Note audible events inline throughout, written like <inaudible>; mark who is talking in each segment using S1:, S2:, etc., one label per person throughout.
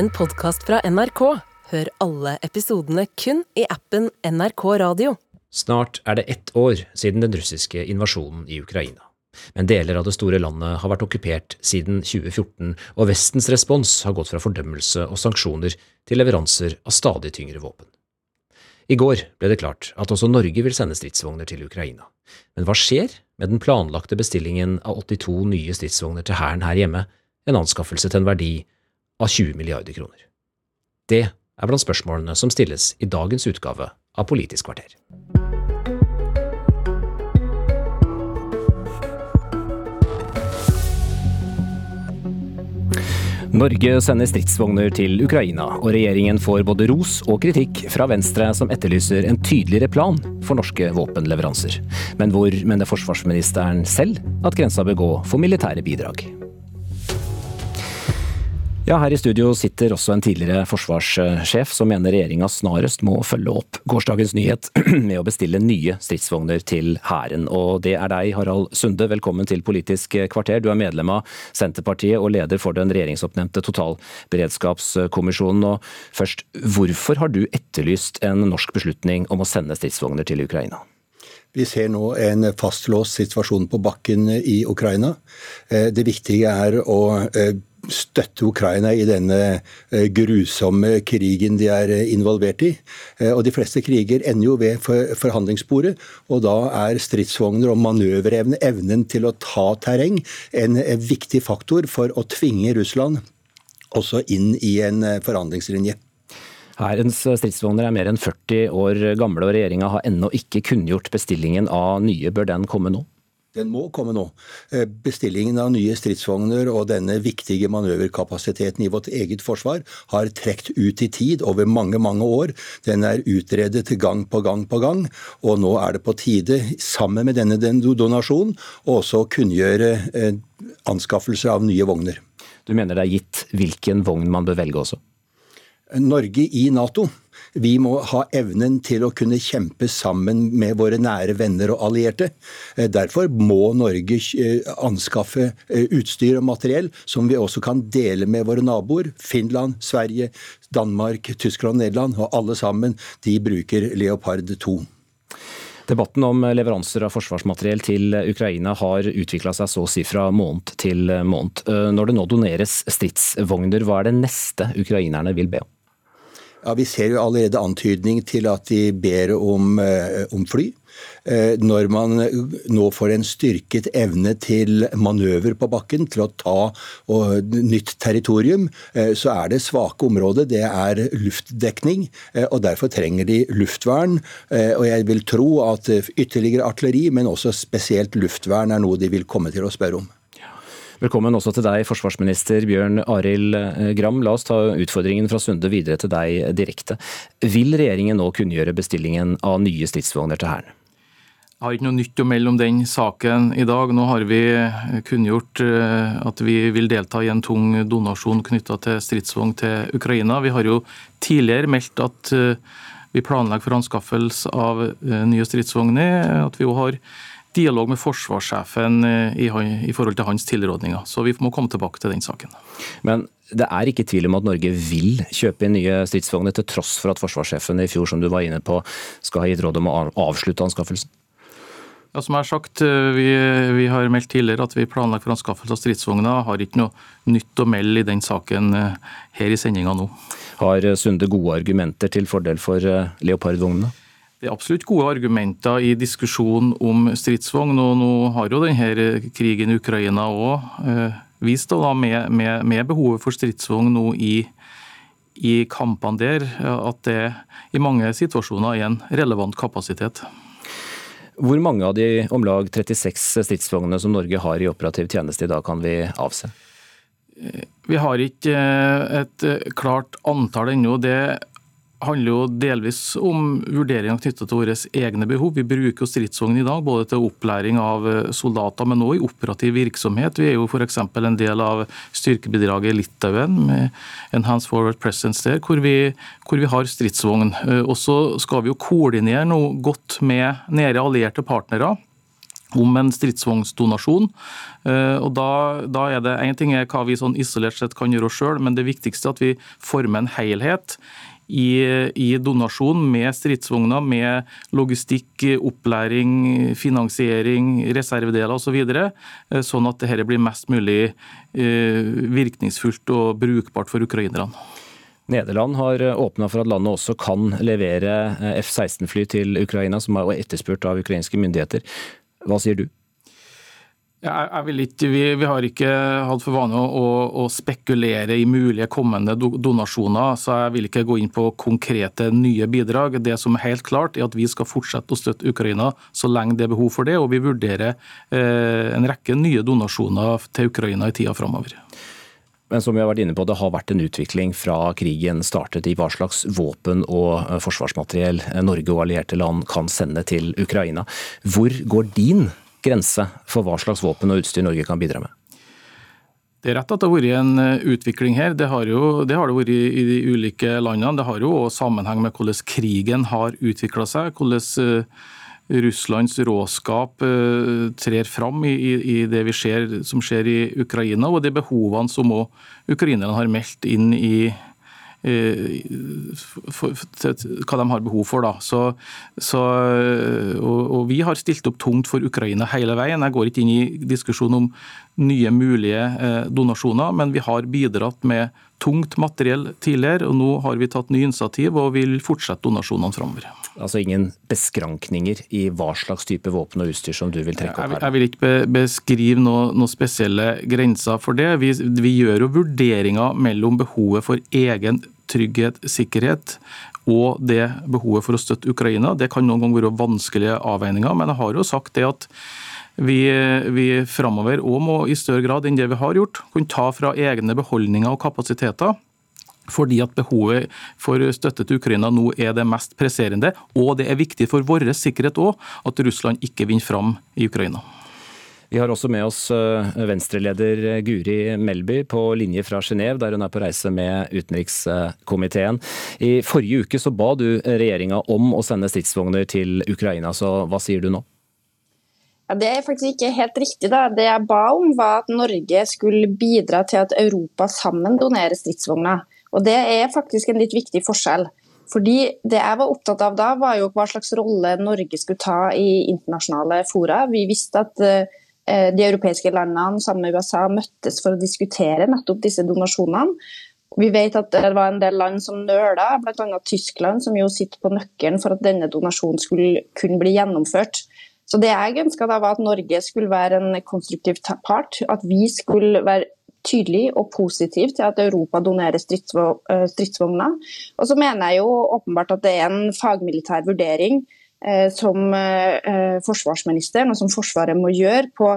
S1: en podkast fra NRK. Hør alle episodene kun i appen NRK Radio.
S2: Snart er det ett år siden den russiske invasjonen i Ukraina. Men deler av det store landet har vært okkupert siden 2014, og Vestens respons har gått fra fordømmelse og sanksjoner til leveranser av stadig tyngre våpen. I går ble det klart at også Norge vil sende stridsvogner til Ukraina. Men hva skjer med den planlagte bestillingen av 82 nye stridsvogner til Hæren her hjemme, en anskaffelse til en verdi av 20 milliarder kroner? Det er blant spørsmålene som stilles i dagens utgave av Politisk kvarter. Norge sender stridsvogner til Ukraina, og regjeringen får både ros og kritikk fra Venstre, som etterlyser en tydeligere plan for norske våpenleveranser. Men hvor mener forsvarsministeren selv at grensa bør gå for militære bidrag? Ja, her i studio sitter også en tidligere forsvarssjef som mener regjeringa snarest må følge opp gårsdagens nyhet <clears throat> med å bestille nye stridsvogner til Hæren. Og det er deg, Harald Sunde, velkommen til Politisk kvarter. Du er medlem av Senterpartiet og leder for den regjeringsoppnevnte totalberedskapskommisjonen. Og først, hvorfor har du etterlyst en norsk beslutning om å sende stridsvogner til Ukraina?
S3: Vi ser nå en fastlåst situasjon på bakken i Ukraina. Eh, det viktige er å eh, støtte Ukraina i denne eh, grusomme krigen de er eh, involvert i. Eh, og De fleste kriger ender jo ved forhandlingsbordet, og da er stridsvogner og manøverevne, evnen til å ta terreng, en viktig faktor for å tvinge Russland også inn i en forhandlingslinje.
S2: Hærens stridsvogner er mer enn 40 år gamle, og regjeringa har ennå ikke kunngjort bestillingen av nye. Bør den komme nå?
S3: Den må komme nå. Eh, bestillingen av nye stridsvogner og denne viktige manøverkapasiteten i vårt eget forsvar har trukket ut i tid over mange, mange år. Den er utredet gang på gang på gang, og nå er det på tide, sammen med denne donasjonen, å også kunngjøre eh, anskaffelse av nye vogner.
S2: Du mener det er gitt hvilken vogn man bør velge også?
S3: Norge i Nato vi må ha evnen til å kunne kjempe sammen med våre nære venner og allierte. Eh, derfor må Norge eh, anskaffe eh, utstyr og materiell som vi også kan dele med våre naboer. Finland, Sverige, Danmark, Tyskland Nederland. Og alle sammen de bruker Leopard 2.
S2: Debatten om leveranser av forsvarsmateriell til Ukraina har utvikla seg så å si fra måned til måned. Når det nå doneres stridsvogner, hva er det neste ukrainerne vil be om?
S3: Ja, Vi ser jo allerede antydning til at de ber om, eh, om fly. Eh, når man nå får en styrket evne til manøver på bakken, til å ta nytt territorium, eh, så er det svake området det er luftdekning. og Derfor trenger de luftvern. og Jeg vil tro at ytterligere artilleri, men også spesielt luftvern, er noe de vil komme til å spørre om.
S2: Velkommen også til deg, forsvarsminister Bjørn Arild eh, Gram. La oss ta utfordringen fra Sunde videre til deg direkte. Vil regjeringen nå kunngjøre bestillingen av nye stridsvogner til Hæren?
S4: Jeg har ikke noe nytt å melde om den saken i dag. Nå har vi kunngjort eh, at vi vil delta i en tung donasjon knytta til stridsvogn til Ukraina. Vi har jo tidligere meldt at eh, vi planlegger for anskaffelse av nye stridsvogner. At vi også har dialog med forsvarssjefen eh, i, i forhold til hans tilrådninger. Så vi må komme tilbake til den saken.
S2: Men det er ikke tvil om at Norge vil kjøpe inn nye stridsvogner, til tross for at forsvarssjefen i fjor, som du var inne på, skal ha gitt råd om å avslutte anskaffelsen?
S4: Ja, som jeg har sagt, eh, vi, vi, har meldt tidligere at vi planlegger for anskaffelse av stridsvogner. Har ikke noe nytt å melde i den saken eh, her i sendinga nå.
S2: Har Sunde gode argumenter til fordel for Leopard-vognene?
S4: Det er absolutt gode argumenter i diskusjonen om stridsvogn. og Nå har jo denne krigen i Ukraina òg eh, vist da, med, med, med, behovet for stridsvogn nå i, i kampene der, at det i mange situasjoner er en relevant kapasitet.
S2: Hvor mange av de om lag 36 stridsvognene som Norge har i operativ tjeneste i dag, kan vi avse?
S4: Eh, vi har ikke eh, et klart antall ennå. Det handler jo delvis om vurderinger knyttet til våre egne behov. Vi bruker jo stridsvogn i dag både til opplæring av eh, soldater, men også i operativ virksomhet. Vi er jo f.eks. en del av styrkebidraget i Litauen med Enhanced Forward Presence der, hvor vi, hvor vi har stridsvogn. Eh, og så skal vi jo koordinere noe godt med nære allierte partnere om en stridsvognsdonasjon. Og da, da, er det Én ting er hva vi sånn isolert sett kan gjøre sjøl, men det viktigste er at vi former en helhet i, i donasjon med stridsvogner, med logistikk, opplæring, finansiering, reservedeler osv. Så videre, eh, sånn at dette blir mest mulig eh, virkningsfullt og brukbart for ukrainerne.
S2: Nederland har åpna for at landet også kan levere eh, F-16-fly til Ukraina, som er etterspurt av ukrainske myndigheter. Hva sier du?
S4: Vil ikke, vi, vi, har ikke hatt for vane å, å, spekulere i mulige kommende donasjoner, så jeg vil ikke gå inn på konkrete nye bidrag. Det som er helt klart, er at vi skal fortsette å støtte Ukraina så lenge det er behov for det, og vi vurderer eh, en rekke nye donasjoner til Ukraina i tida framover.
S2: Men som vi har vært inne på, det har vært en utvikling fra krigen startet i hva slags våpen og eh, forsvarsmateriell Norge og allierte land kan sende til Ukraina. Hvor går din grense for hva slags våpen og utstyr Norge kan bidra med?
S4: Det er rett at det har vært en eh, utvikling her. Det har, jo, det har det vært i de ulike landene. Det har jo òg sammenheng med hvordan krigen har utvikla seg. hvordan eh, Russlands råskap eh, trer fram i, i, det vi ser, som skjer i Ukraina, og de behovene som ukrainerne har meldt inn i Eh, for, hva de har behov for. Da. Så, så, og, Vi har stilt opp tungt for Ukraina hele veien. Jeg går ikke inn i diskusjon om nye mulige eh, donasjoner, men vi har bidratt med tungt materiell tidligere. og Nå har vi tatt nye initiativ og vil fortsette donasjonene framover.
S2: Altså ingen beskrankninger i hva slags type våpen og utstyr som du vil trekke opp
S4: her? Jeg vil ikke beskrive noen noe spesielle grenser for det. Vi, vi gjør jo vurderinger mellom behovet for egen trygghet, sikkerhet og det behovet for å støtte Ukraina. Det kan noen ganger være vanskelige avveininger, men jeg har jo sagt det at vi, vi framover òg må i større grad enn det vi har gjort, kunne ta fra egne beholdninger og kapasiteter fordi at behovet for støtte til Ukraina nå er det mest presserende. Og det er viktig for vår sikkerhet òg at Russland ikke vinner fram i Ukraina.
S2: Vi har også med oss eh, venstreleder Guri Melby på linje fra Genéve, der hun er på reise med utenrikskomiteen. I forrige uke så ba du regjeringa om å sende stridsvogner til Ukraina, så hva sier du nå?
S5: Ja, det er faktisk ikke helt riktig. Da. Det jeg ba om, var at Norge skulle bidra til at Europa sammen donerer stridsvogner. Og Det er faktisk en litt viktig forskjell. Fordi Det jeg var opptatt av da, var jo hva slags rolle Norge skulle ta i internasjonale fora. Vi visste at eh, de europeiske landene sammen med USA møttes for å diskutere nettopp disse donasjonene. Vi vet at det var en del land som nøla, bl.a. Tyskland, som jo sitter på nøkkelen for at denne donasjonen skulle kunne bli gjennomført. Så Det jeg ønska da, var at Norge skulle være en konstruktiv part. At vi skulle være tydelig og positiv til at Europa donerer eh, stridsvogner. Og så mener jeg jo åpenbart at det er en fagmilitær vurdering eh, som eh, forsvarsministeren og som Forsvaret må gjøre på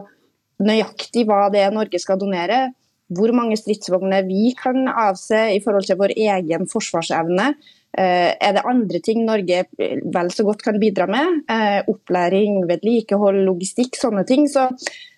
S5: nøyaktig hva det er Norge skal donere. Hvor mange stridsvogner vi kan avse i forhold til vår egen forsvarsevne. Er det andre ting Norge vel så godt kan bidra med? Opplæring, vedlikehold, logistikk, sånne ting. Så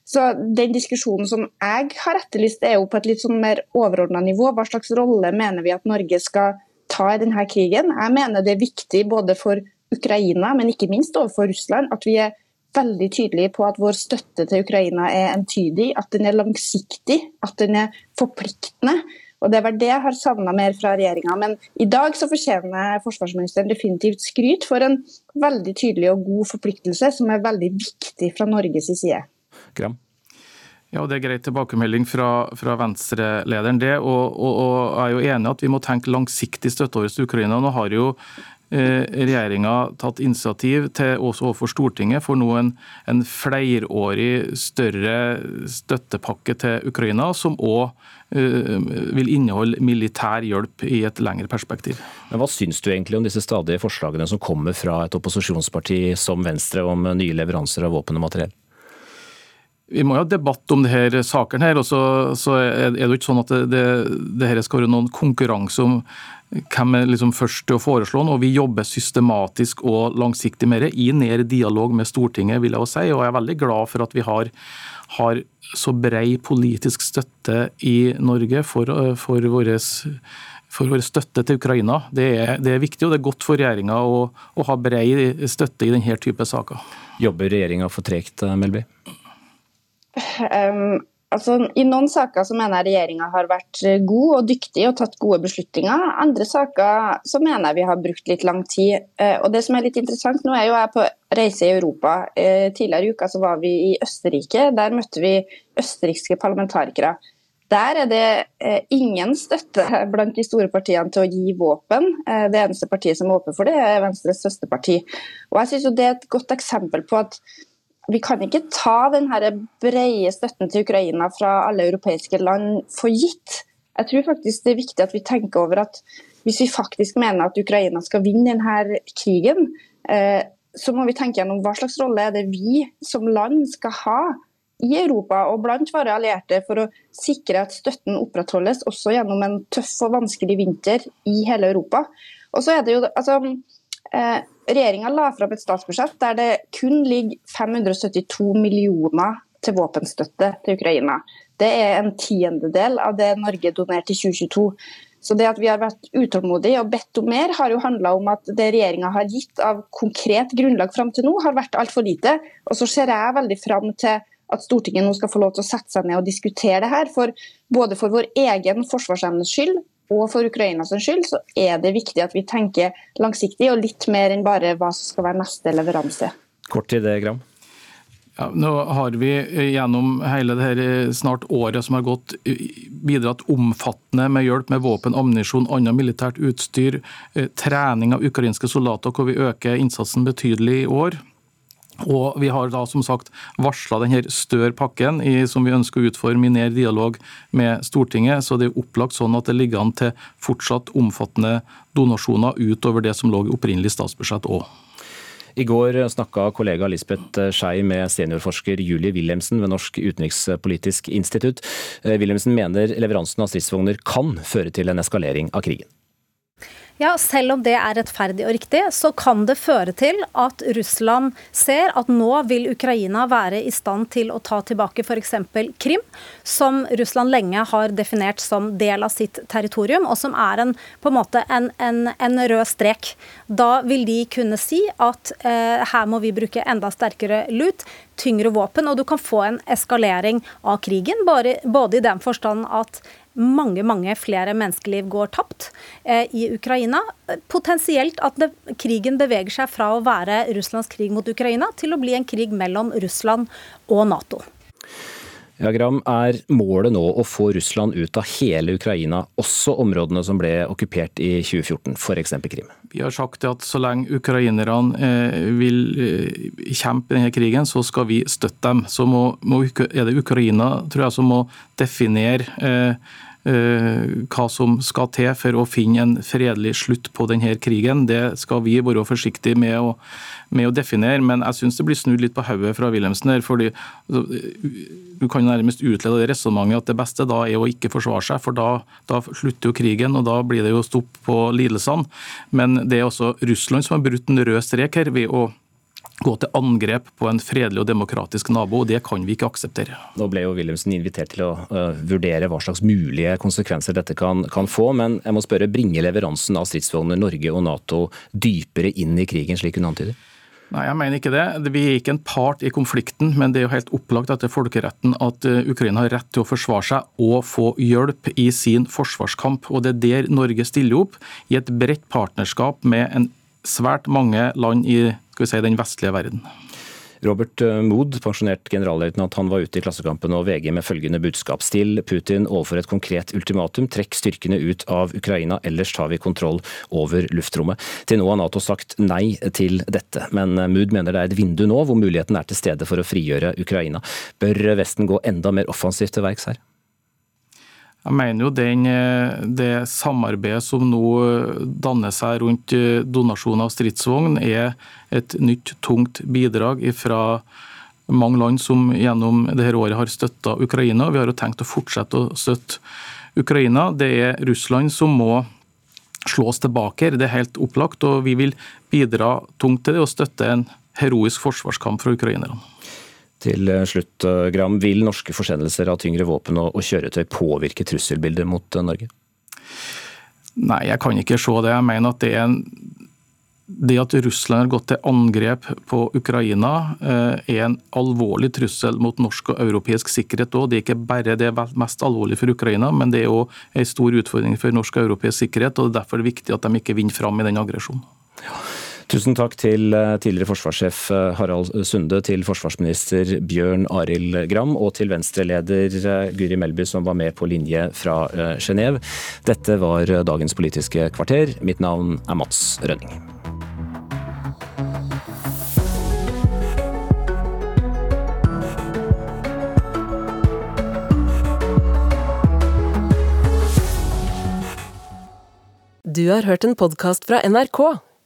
S5: så den diskusjonen som jeg har etterlyst, er jo på et litt sånn mer overordna nivå. Hva slags rolle mener vi at Norge skal ta i denne krigen? Jeg mener det er viktig både for Ukraina, men ikke minst overfor Russland, at vi er veldig tydelige på at vår støtte til Ukraina er entydig, at den er langsiktig, at den er forpliktende. Og Det var det jeg har savna mer fra regjeringa. Men i dag så fortjener forsvarsministeren definitivt skryt for en veldig tydelig og god forpliktelse, som er veldig viktig fra Norges side.
S2: Krem?
S4: Ja, Det er greit tilbakemelding fra, fra Venstre-lederen. det, og, og, og, Jeg er jo enig at vi må tenke langsiktig støtte over til Ukraina. Nå har jo regjeringa tatt initiativ til også overfor Stortinget for nå en, en flerårig større støttepakke til Ukraina, som òg eh, vil inneholde militær hjelp i et lengre perspektiv.
S2: Men Hva syns du egentlig om disse stadige forslagene som kommer fra et opposisjonsparti som Venstre om nye leveranser av våpen og materiell?
S4: Vi må jo ha debatt om disse saken, her, og så, så er det jo ikke sånn at det, det, det her skal være noen konkurranse om hvem er liksom først til å foreslå noe. Vi jobber systematisk og langsiktig med det, i nær dialog med Stortinget, vil jeg også si. Og jeg er veldig glad for at vi har, har så brei politisk støtte i Norge for, for vår for vår støtte til Ukraina. Det er, det er, viktig og det er godt for regjeringa å, å ha brei støtte i denne type saker.
S2: Jobber regjeringa for tregt, Melby?
S5: Um, altså, I noen saker så mener jeg regjeringa har vært god og dyktig og tatt gode beslutninger. Andre saker så mener jeg vi har brukt litt lang tid. Uh, og det som er litt interessant, Nå er jo jeg på reise i Europa. Uh, tidligere i uka så var vi i Østerrike. Der møtte vi østerrikske parlamentarikere. Der er det ingen støtte blant de store partiene til å gi våpen. Det eneste partiet som er åpen for det, er Venstres søsterparti. Og jeg synes jo Det er et godt eksempel på at vi kan ikke ta den brede støtten til Ukraina fra alle europeiske land for gitt. Jeg tror faktisk det er viktig at vi tenker over at hvis vi faktisk mener at Ukraina skal vinne denne krigen, eh, så må vi tenke gjennom hva slags rolle er det vi som land skal ha i Europa og blant våre allierte for å sikre at støtten opprettholdes også gjennom en tøff og vanskelig vinter i hele Europa. Og så er det jo, altså, eh, Regjeringa la fram et statsbudsjett der det kun ligger 572 millioner til våpenstøtte til Ukraina. Det er en tiendedel av det Norge donerte i 2022. Så det at vi har vært utålmodige og bedt om mer, har jo handla om at det regjeringa har gitt av konkret grunnlag fram til nå, har vært altfor lite. Og så ser jeg veldig fram til at Stortinget nå skal få lov til å sette seg ned og diskutere det her. For, både for vår egen forsvarsevnes skyld og for Ukrainas skyld, så er det viktig at vi tenker langsiktig og litt mer enn bare hva som skal være neste leveranse.
S2: Kort til det, Gram.
S4: Ja, nå har vi gjennom hele det her eh, snart året som har gått, bidratt omfattende med hjelp med våpen, ammunisjon, annet militært utstyr, eh, trening av ukrainske soldater, hvor vi øker innsatsen betydelig i år. Og Vi har da som sagt varsla større pakken i, som vi ønsker å utforme i nær dialog med Stortinget. så Det er opplagt sånn at det ligger an til fortsatt omfattende donasjoner utover det som lå i opprinnelig statsbudsjett òg.
S2: I går snakka kollega Lisbeth Skei med seniorforsker Julie Wilhelmsen ved Norsk utenrikspolitisk institutt. Eh, Wilhelmsen mener leveransen av stridsvogner kan føre til en eskalering av krigen.
S6: Ja, Selv om det er rettferdig og riktig, så kan det føre til at Russland ser at nå vil Ukraina være i stand til å ta tilbake f.eks. Krim, som Russland lenge har definert som del av sitt territorium, og som er en, på en måte en, en, en rød strek. Da vil de kunne si at eh, her må vi bruke enda sterkere lut, tyngre våpen, og du kan få en eskalering av krigen, bare, både i den forstand at mange mange flere menneskeliv går tapt eh, i Ukraina. Potensielt at det, krigen beveger seg fra å være Russlands krig mot Ukraina til å bli en krig mellom Russland og Nato.
S2: Ja, Gram, Er målet nå å få Russland ut av hele Ukraina, også områdene som ble okkupert i 2014, f.eks. Krim?
S4: Vi har sagt at så lenge ukrainerne eh, vil eh, kjempe denne krigen, så skal vi støtte dem. Så må, må, er det Ukraina tror jeg, som må definere eh, hva som skal til for å finne en fredelig slutt på denne krigen. Det skal vi være forsiktige med å, med å definere, men jeg syns det blir snudd litt på hodet fra Wilhelmsen her. fordi altså, Du kan nærmest utlede det resonnementet at det beste da er å ikke forsvare seg, for da, da, slutter jo krigen, og da blir det jo stopp på lidelsene. Men det er også Russland som har brutt en rød strek her ved å gå til angrep på en fredelig og demokratisk nabo, og det kan vi ikke akseptere.
S2: Nå ble jo Wilhelmsen invitert til å uh, vurdere hva slags mulige konsekvenser dette kan, kan, få, men jeg må spørre, bringer leveransen av stridsvogner Norge og Nato dypere inn i krigen, slik hun antyder?
S4: Nei, jeg mener ikke det. Vi er ikke en part i konflikten, men det er jo helt opplagt etter folkeretten at Ukraina har rett til å forsvare seg og få hjelp i sin forsvarskamp. Og Det er der Norge stiller opp, i et bredt partnerskap med en svært mange land i si, den vestlige verden.
S2: Robert eh, Mood, pensjonert generalløytnant, han var ute i Klassekampen og VG med følgende budskap. Still Putin overfor et konkret ultimatum. Trekk styrkene ut av Ukraina, ellers tar vi kontroll over luftrommet. Til nå har Nato sagt nei til dette, men eh, Mood mener det er et vindu nå hvor muligheten er til stede for å frigjøre Ukraina. Bør Vesten gå enda mer offensivt til verks her?
S4: Jeg mener jo den, eh, det samarbeidet som nå eh, danner seg rundt eh, donasjon av stridsvogn, er et nytt, tungt bidrag fra mange land som gjennom dette året har støtta Ukraina. Vi har jo tenkt å fortsette å støtte Ukraina. Det er Russland som må slås tilbake. her, Det er helt opplagt. Og vi vil bidra tungt til det og støtte en heroisk forsvarskamp fra ukrainerne.
S2: Til eh, slutt, eh, Gram, vil norske forsendelser av tyngre våpen og, kjøretøy påvirke trusselbildet mot eh, Norge?
S4: Nei, jeg kan ikke se det. Jeg mener at det er en det at Russland har gått til angrep på Ukraina, er en alvorlig trussel mot norsk og europeisk sikkerhet. òg. Det er ikke bare det mest alvorlige for Ukraina, men det er òg en stor utfordring for norsk og europeisk sikkerhet. og det er Derfor er det viktig at de ikke vinner fram i den aggresjonen. Ja.
S2: Tusen takk til eh, tidligere forsvarssjef eh, Harald Sunde, til forsvarsminister Bjørn Arild Gram og til venstreleder Guri Melby som var med på linje fra Genéve. Dette var dagens Politiske kvarter. Mitt navn er Mats Rønning.
S1: Du har hørt en podkast fra NRK.